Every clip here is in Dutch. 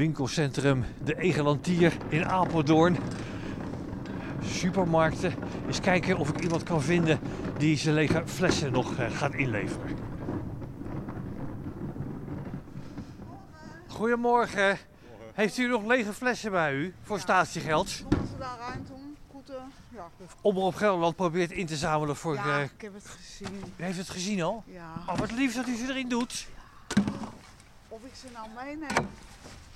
winkelcentrum De Egelantier in Apeldoorn. Supermarkten. Eens kijken of ik iemand kan vinden die zijn lege flessen nog eh, gaat inleveren. Goedemorgen. Heeft u nog lege flessen bij u voor statiegeld? Moeten ze daar ruimte om? Goed, eh, ja. Omroep Gelderland probeert in te zamelen voor... ja, eh, ik heb het gezien. u heeft het gezien al? Ja. Oh, wat lief dat u ze erin doet. Of ik ze nou meeneem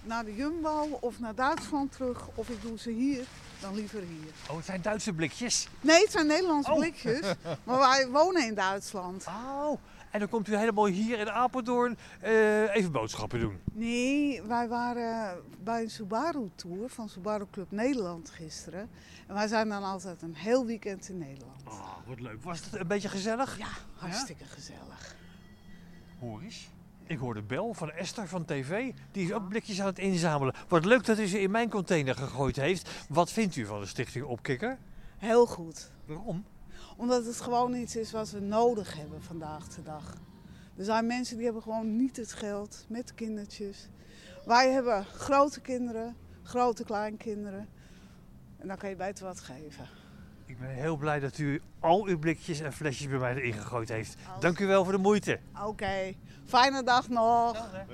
naar de Jumbo of naar Duitsland terug, of ik doe ze hier, dan liever hier. Oh, het zijn Duitse blikjes. Nee, het zijn Nederlandse Oh. blikjes, maar wij wonen in Duitsland. Oh, en dan komt u helemaal hier in Apeldoorn eh, even boodschappen doen. Nee, wij waren bij een Subaru-tour van Subaru Club Nederland gisteren. En wij zijn dan altijd een heel weekend in Nederland. Oh, wat leuk. Was het een beetje gezellig? Ja, hartstikke gezellig. Hoor eens. Ik hoorde Bel van Esther van TV. Die is ook blikjes aan het inzamelen. Wat leuk dat u ze in mijn container gegooid heeft. Wat vindt u van de stichting Opkikker? Heel goed. Waarom? Omdat het gewoon iets is wat we nodig hebben vandaag de dag. Er zijn mensen die hebben gewoon niet het geld met kindertjes. Wij hebben grote kinderen, grote kleinkinderen. En dan kan je beter wat geven. Ik ben heel blij dat u al uw blikjes en flesjes bij mij erin gegooid heeft. Als- Dank u wel voor de moeite. Oké, fijne dag nog. Dag.